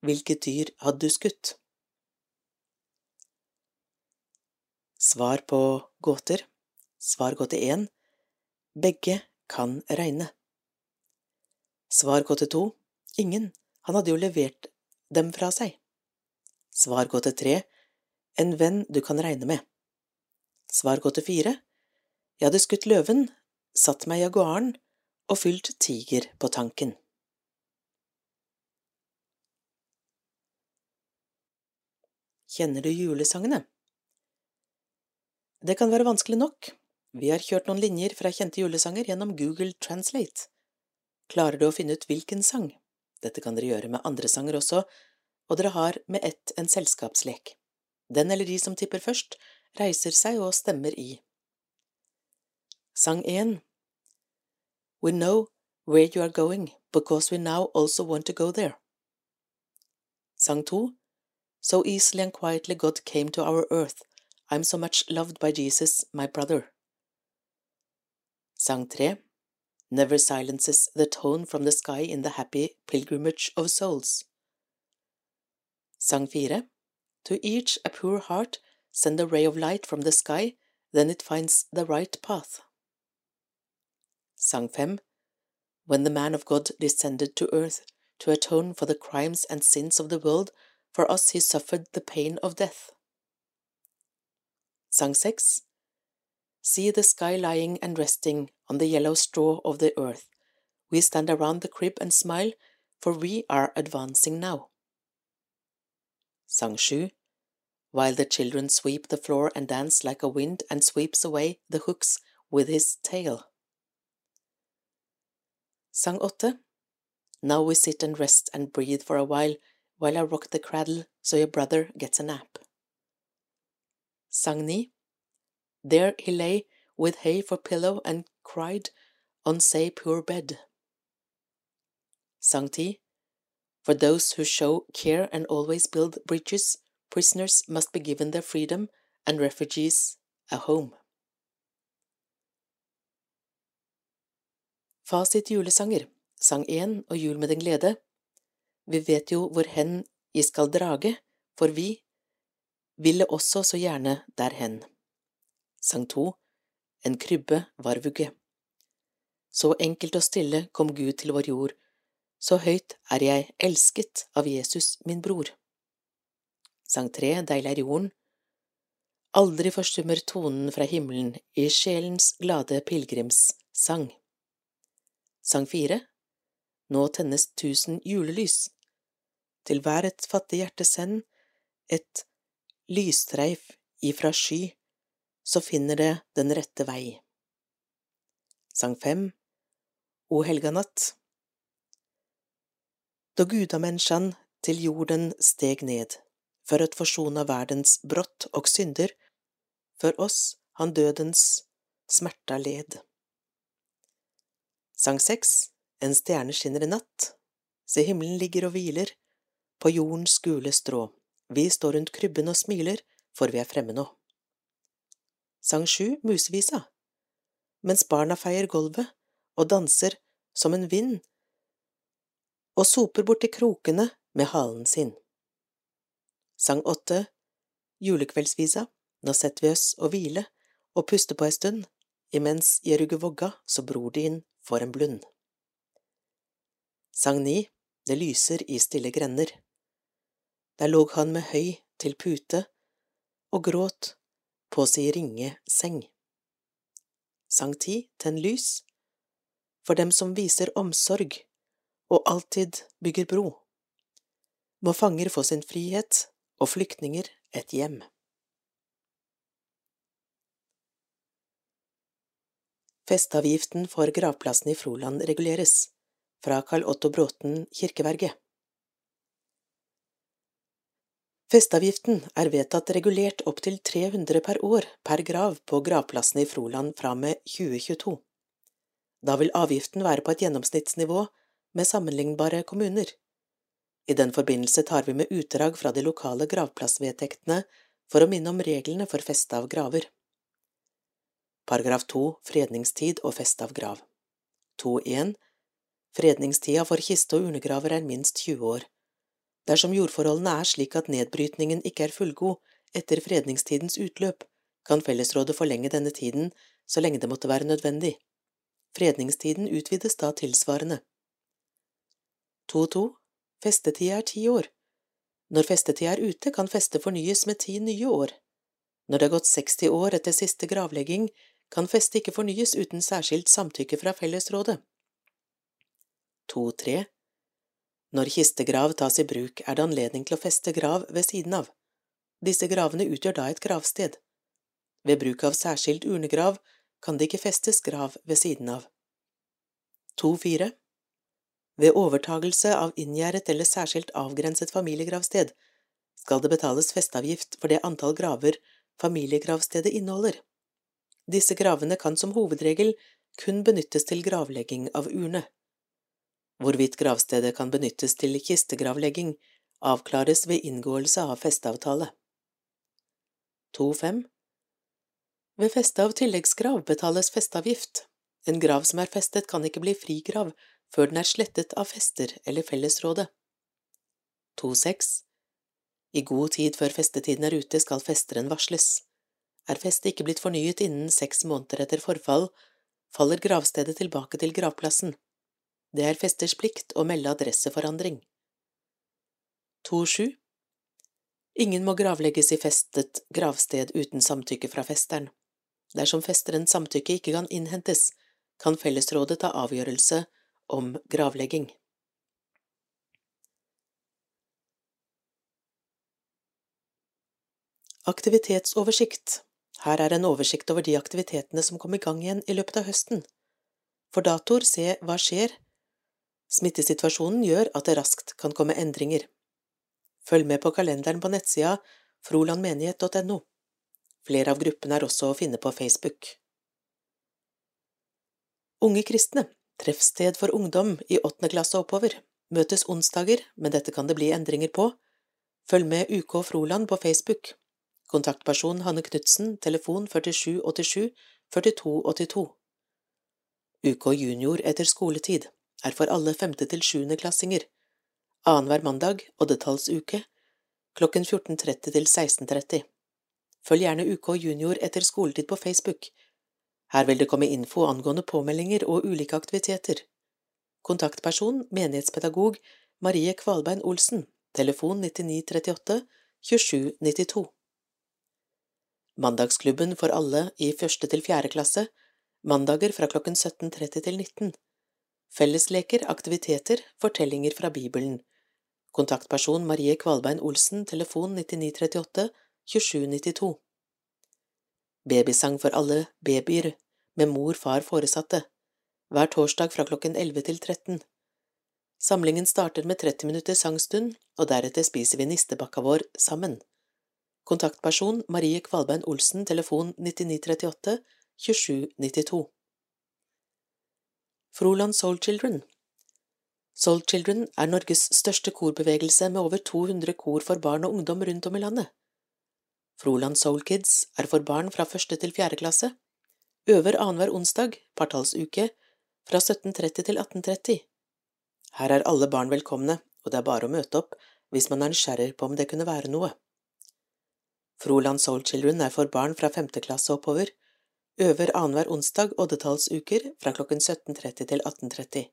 Hvilket dyr hadde du skutt? Svar på gåter Svar gåte én Begge kan regne. Svargåte to Ingen, han hadde jo levert dem fra seg. Svar Svargåte tre En venn du kan regne med. Svar Svargåte fire Jeg hadde skutt løven, satt meg i jaguaren og fylt tiger på tanken. Kjenner du julesangene? Det kan være vanskelig nok. Vi har kjørt noen linjer fra kjente julesanger gjennom Google Translate. Klarer du å finne ut hvilken sang? Dette kan dere gjøre med andre sanger også, og dere har med ett en selskapslek. Den eller de som tipper først, reiser seg og stemmer i. Sang 1 We know where you are going, because we now also want to go there. Sang 2 So easily and quietly God came to our earth, I'm so much loved by Jesus, my brother. Sang 3 never silences the tone from the sky in the happy pilgrimage of souls. Sang 4 To each a pure heart send a ray of light from the sky, then it finds the right path. Sang 5 When the man of God descended to earth to atone for the crimes and sins of the world, for us he suffered the pain of death. Sang 6 See the sky lying and resting on the yellow straw of the earth. We stand around the crib and smile, for we are advancing now. Sang Shu While the children sweep the floor and dance like a wind and sweeps away the hooks with his tail. Sang 8 Now we sit and rest and breathe for a while, while I rock the cradle so your brother gets a nap. Sang 9 there he lay with hay for pillow and cried on say poor bed. Sancti, for those who show care and always build bridges, prisoners must be given their freedom and refugees a home. Fasit julesanger, sang 1 og Jul med den glede. Vi vet jo hvor hen I skal drage, for vi ville også så gjerne derhen. Sang to En krybbe var vugge. Så enkelt og stille kom Gud til vår jord, Så høyt er jeg elsket av Jesus, min bror. Sang tre, Deilig er jorden. Aldri forstummer tonen fra himmelen i sjelens glade pilegrimssang. Sang fire, Nå tennes tusen julelys. Til hver et fattig hjerte send et lysstreif ifra sky, så finner det den rette vei. Sang fem, O helga natt. Da gudamenneskan til jorden steg ned, for å forsone verdens brott og synder, for oss han dødens smerta led. Sang seks, En stjerne skinner i natt, se himmelen ligger og hviler, på jordens gule strå, vi står rundt krybben og smiler, for vi er fremme nå. Sang sju, Musevisa, mens barna feier gulvet og danser som en vind, og soper borti krokene med halen sin. Sang åtte, Julekveldsvisa, nå setter vi oss og hvile og puster på ei stund, imens i rugger vogga så bror din får en blund. Sang ni, Det lyser i stille grender. Der låg han med høy til pute og gråt på si ringe seng. Sang ti, Tenn lys, for dem som viser omsorg og alltid bygger bro. Må fanger få sin frihet og flyktninger et hjem. Festeavgiften for gravplassen i Froland reguleres. Fra Karl Otto Bråten kirkeverge Festeavgiften er vedtatt regulert opp til 300 per år per grav på gravplassene i Froland fra med 2022. Da vil avgiften være på et gjennomsnittsnivå med sammenlignbare kommuner. I den forbindelse tar vi med utdrag fra de lokale gravplassvedtektene for å minne om reglene for feste av graver. Paragraf 2 Fredningstid og feste av grav 2.1 Fredningstida for kiste- og urnegraver er minst 20 år. Dersom jordforholdene er slik at nedbrytningen ikke er fullgod etter fredningstidens utløp, kan fellesrådet forlenge denne tiden så lenge det måtte være nødvendig. Fredningstiden utvides da tilsvarende. 2.2. Festetida er ti år. Når festetida er ute, kan festet fornyes med ti nye år. Når det er gått 60 år etter siste gravlegging, kan festet ikke fornyes uten særskilt samtykke fra fellesrådet. 2.3. Når kistegrav tas i bruk, er det anledning til å feste grav ved siden av. Disse gravene utgjør da et gravsted. Ved bruk av særskilt urnegrav kan det ikke festes grav ved siden av. 2.4. Ved overtagelse av inngjerdet eller særskilt avgrenset familiegravsted skal det betales festeavgift for det antall graver familiegravstedet inneholder. Disse gravene kan som hovedregel kun benyttes til gravlegging av urne. Hvorvidt gravstedet kan benyttes til kistegravlegging, avklares ved inngåelse av festeavtale. 2.5. Ved feste av tilleggsgrav betales festeavgift. En grav som er festet, kan ikke bli frigrav før den er slettet av fester eller fellesrådet. 2.6. I god tid før festetiden er ute, skal festeren varsles. Er festet ikke blitt fornyet innen seks måneder etter forfall, faller gravstedet tilbake til gravplassen. Det er festers plikt å melde adresseforandring. 2.7. Ingen må gravlegges i festet gravsted uten samtykke fra festeren. Dersom festerens samtykke ikke kan innhentes, kan fellesrådet ta avgjørelse om gravlegging. Aktivitetsoversikt Her er en oversikt over de aktivitetene som kom i gang igjen i løpet av høsten. For datoer se hva skjer Smittesituasjonen gjør at det raskt kan komme endringer. Følg med på kalenderen på nettsida frolandmenighet.no. Flere av gruppene er også å finne på Facebook. Unge kristne, treffsted for ungdom i åttende klasse og oppover, møtes onsdager, men dette kan det bli endringer på. Følg med UK Froland på Facebook. Kontaktperson Hanne Knutsen, telefon 4787 4282. UK Junior etter skoletid er for alle femte- til sjuendeklassinger, annenhver mandag oddetallsuke, klokken 14.30 til 16.30. Følg gjerne UK Junior etter skoletid på Facebook. Her vil det komme info angående påmeldinger og ulike aktiviteter. Kontaktperson menighetspedagog Marie Kvalbein Olsen, telefon 9938 2792. Mandagsklubben for alle i første til fjerde klasse, mandager fra klokken 17.30 til 19. Fellesleker, aktiviteter, fortellinger fra Bibelen. Kontaktperson Marie Kvalbein Olsen, telefon 9938 2792. Babysang for alle babyer, med mor, far, foresatte, hver torsdag fra klokken 11 til 13. Samlingen starter med 30 minutter sangstund, og deretter spiser vi nistebakka vår sammen. Kontaktperson Marie Kvalbein Olsen, telefon 9938 2792. Froland Soul Children Soul Children er Norges største korbevegelse med over 200 kor for barn og ungdom rundt om i landet. Froland Soul Kids er for barn fra første til fjerde klasse, øver annenhver onsdag, partallsuke, fra 17.30 til 18.30. Her er alle barn velkomne, og det er bare å møte opp hvis man er nysgjerrig på om det kunne være noe. Froland Soul Children er for barn fra femte klasse oppover, øver annenhver onsdag oddetallsuker fra klokken 17.30 til 18.30.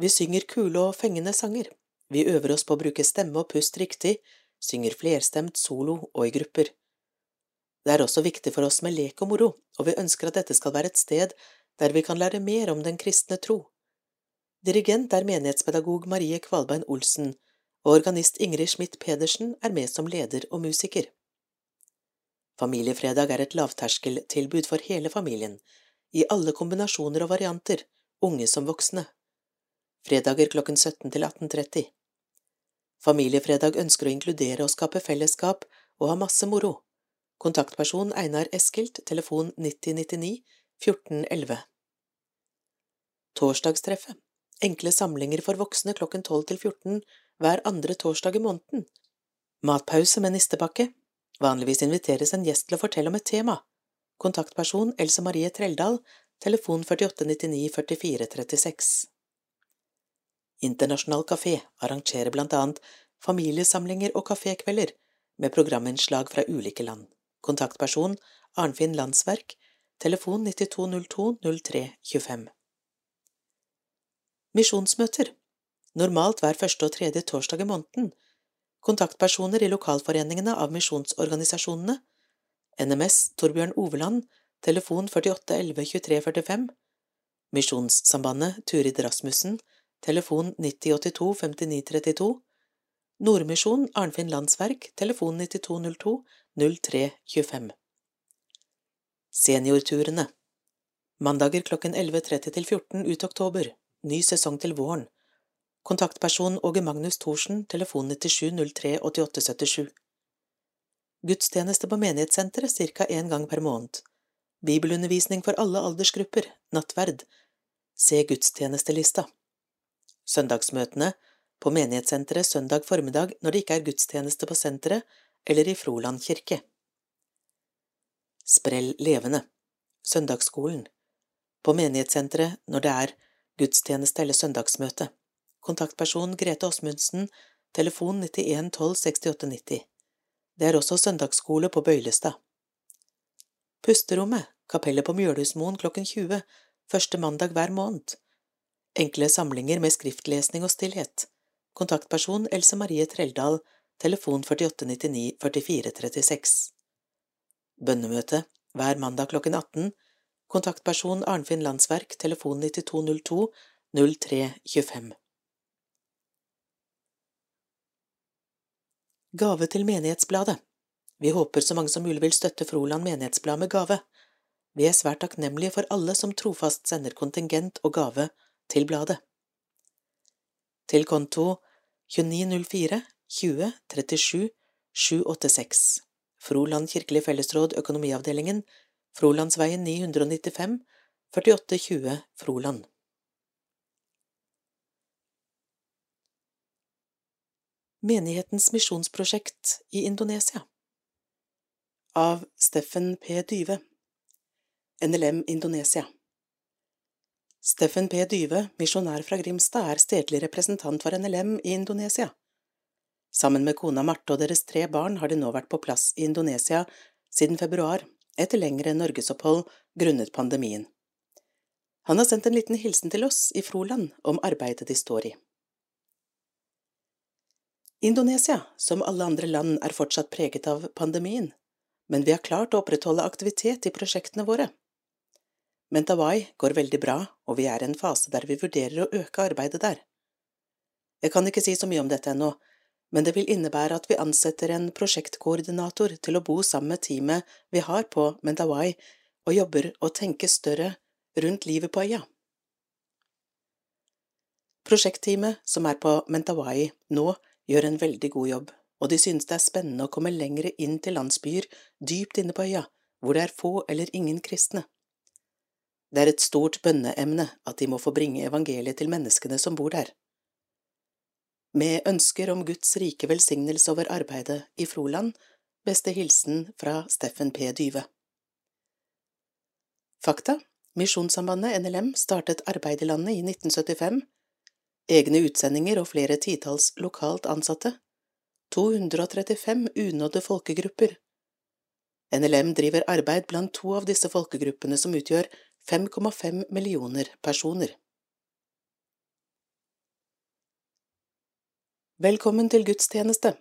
Vi synger kule og fengende sanger, vi øver oss på å bruke stemme og pust riktig, synger flerstemt solo og i grupper. Det er også viktig for oss med lek og moro, og vi ønsker at dette skal være et sted der vi kan lære mer om den kristne tro. Dirigent er menighetspedagog Marie Kvalbein Olsen, og organist Ingrid Schmidt Pedersen er med som leder og musiker. Familiefredag er et lavterskeltilbud for hele familien, i alle kombinasjoner og varianter, unge som voksne. Fredager klokken 17 til 18.30. Familiefredag ønsker å inkludere og skape fellesskap og ha masse moro. Kontaktperson Einar Eskilt, telefon 9099 1411. Torsdagstreffet. Enkle samlinger for voksne klokken 12 til 14 hver andre torsdag i måneden. Matpause med nistepakke. Vanligvis inviteres en gjest til å fortelle om et tema. Kontaktperson Else Marie Treldal, telefon 4899 4436. Internasjonal kafé arrangerer blant annet familiesamlinger og kafékvelder med programinnslag fra ulike land. Kontaktperson Arnfinn Landsverk, telefon 9202 0325. Misjonsmøter Normalt hver første og tredje torsdag i måneden. Kontaktpersoner i lokalforeningene av misjonsorganisasjonene. NMS Torbjørn Oveland, telefon 48 11 23 45. Misjonssambandet Turid Rasmussen, telefon 9082 5932. Nordmisjon Arnfinn Landsverk, telefon 9202 0325. Seniorturene Mandager klokken 11.30 til 14 ut oktober. Ny sesong til våren. Kontaktperson Åge Magnus Thorsen, telefon 97 03 88 77. Gudstjeneste på menighetssenteret ca. én gang per måned. Bibelundervisning for alle aldersgrupper, nattverd. Se gudstjenestelista. Søndagsmøtene på menighetssenteret søndag formiddag når det ikke er gudstjeneste på senteret eller i Froland kirke. Sprell levende. Søndagsskolen. På menighetssenteret når det er gudstjeneste eller søndagsmøte. Kontaktperson Grete Åsmundsen, telefon 91 12 68 90. Det er også søndagsskole på Bøylestad. Pusterommet, kapellet på Mjølhusmoen klokken 20, første mandag hver måned. Enkle samlinger med skriftlesning og stillhet. Kontaktperson Else Marie Treldal, telefon 4899 4436. Bønnemøte hver mandag klokken 18. Kontaktperson Arnfinn Landsverk, telefon 9202 0325. Gave til Menighetsbladet Vi håper så mange som mulig vil støtte Froland menighetsblad med gave. Vi er svært takknemlige for alle som trofast sender kontingent og gave til bladet. Til konto 2904 20 37 786 Froland kirkelig fellesråd Økonomiavdelingen. Frolandsveien 995 4820 Froland. Menighetens misjonsprosjekt i Indonesia. Av Steffen P. Dyve. NLM Indonesia Steffen P. Dyve, misjonær fra Grimstad, er stedlig representant for NLM i Indonesia. Sammen med kona Marte og deres tre barn har de nå vært på plass i Indonesia siden februar, etter lengre norgesopphold grunnet pandemien. Han har sendt en liten hilsen til oss i Froland om arbeidet de står i. Indonesia, som alle andre land, er fortsatt preget av pandemien, men vi har klart å opprettholde aktivitet i prosjektene våre. Mentawai går veldig bra, og vi er i en fase der vi vurderer å øke arbeidet der. Jeg kan ikke si så mye om dette ennå, men det vil innebære at vi ansetter en prosjektkoordinator til å bo sammen med teamet vi har på Mentawai, og jobber og tenker større rundt livet på øya. Prosjektteamet som er på Mentawai nå, gjør en veldig god jobb, og de synes det er spennende å komme lengre inn til landsbyer dypt inne på øya, hvor det er få eller ingen kristne. Det er et stort bønneemne at de må få bringe evangeliet til menneskene som bor der. Med ønsker om Guds rike velsignelse over arbeidet i Froland, beste hilsen fra Steffen P. Dyve. Fakta Misjonssambandet NLM startet arbeid i landet i 1975 egne utsendinger og flere titalls lokalt ansatte, 235 unådde folkegrupper. NLM driver arbeid blant to av disse folkegruppene som utgjør 5,5 millioner personer. Velkommen til gudstjeneste.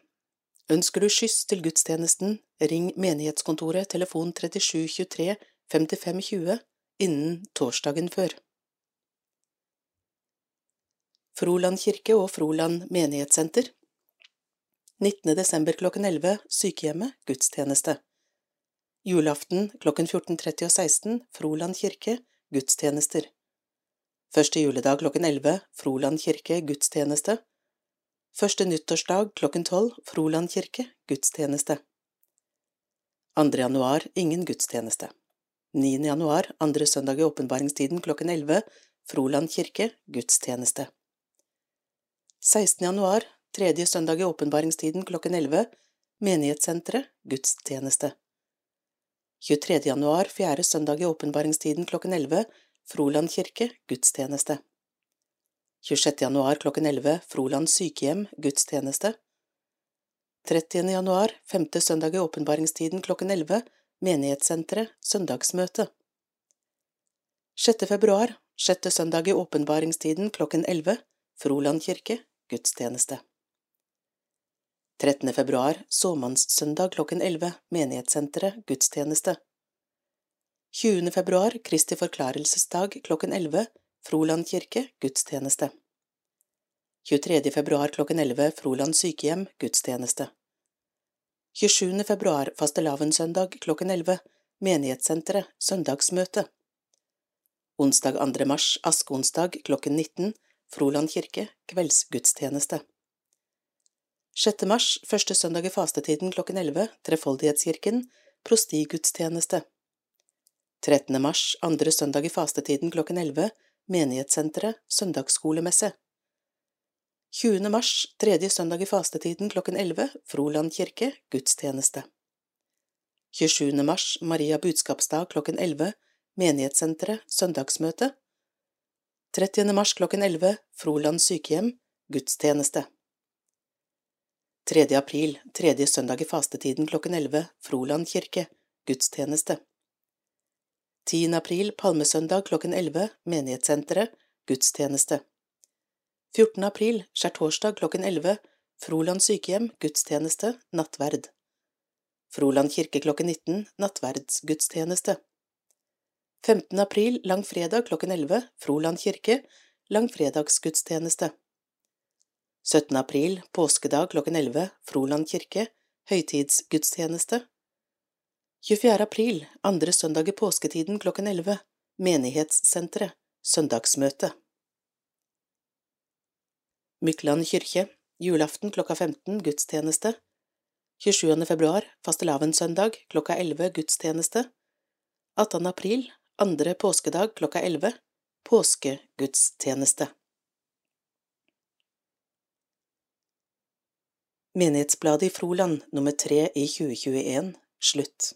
Ønsker du skyss til gudstjenesten, ring menighetskontoret telefon 3723 5520 innen torsdagen før. Froland kirke og Froland menighetssenter 19. desember klokken 11 Sykehjemmet gudstjeneste Julaften klokken 14.30 og 16 Froland kirke gudstjenester Første juledag klokken 11 Froland kirke gudstjeneste Første nyttårsdag klokken 12 Froland kirke gudstjeneste 2. januar ingen gudstjeneste 9. januar andre søndag i åpenbaringstiden klokken 11 Froland kirke gudstjeneste 16. januar, tredje søndag i åpenbaringstiden klokken 11, Menighetssenteret, gudstjeneste. 23. januar, fjerde søndag i åpenbaringstiden klokken 11, Froland kirke, gudstjeneste. 26. januar klokken 11, Froland sykehjem, gudstjeneste. 30. januar, femte søndag i åpenbaringstiden klokken 11, Menighetssenteret, søndagsmøte. 6. februar, sjette søndag i åpenbaringstiden klokken 11, Froland kirke, gudstjeneste. 13. februar, såmannssøndag klokken 11, Menighetssenteret, gudstjeneste. 20. februar, Kristi forklarelsesdag klokken 11, Froland kirke, gudstjeneste. 23. februar klokken 11, Froland sykehjem, gudstjeneste. 27. februar, fastelavnssøndag klokken 11, Menighetssenteret, søndagsmøte. Onsdag 2. mars, askeonsdag klokken 19, Froland kirke, kveldsgudstjeneste. 6. mars, første søndag i fastetiden klokken 11, Trefoldighetskirken, prostigudstjeneste. 13. mars, andre søndag i fastetiden klokken 11, Menighetssenteret, søndagsskolemesse. 20. mars, tredje søndag i fastetiden klokken 11, Froland kirke, gudstjeneste. 27. mars, Maria budskapsdag klokken 11, Menighetssenteret, søndagsmøte. 30. mars klokken 11 Froland sykehjem gudstjeneste 3. april tredje søndag i fastetiden klokken 11 Froland kirke gudstjeneste 10. april palmesøndag klokken 11 Menighetssenteret gudstjeneste 14. april skjærtorsdag klokken 11 Froland sykehjem gudstjeneste nattverd Froland kirke klokken 19 nattverdsgudstjeneste 15. april langfredag klokken 11 Froland kirke langfredagsgudstjeneste 17. april påskedag klokken 11 Froland kirke høytidsgudstjeneste 24. april andre søndag i påsketiden klokken 11 Menighetssenteret søndagsmøte Mykland kirke julaften klokka 15 gudstjeneste 27. februar fastelavnssøndag klokka 11 gudstjeneste 18. april andre påskedag klokka elleve, påskegudstjeneste. Menighetsbladet i Froland nummer tre i 2021 slutt.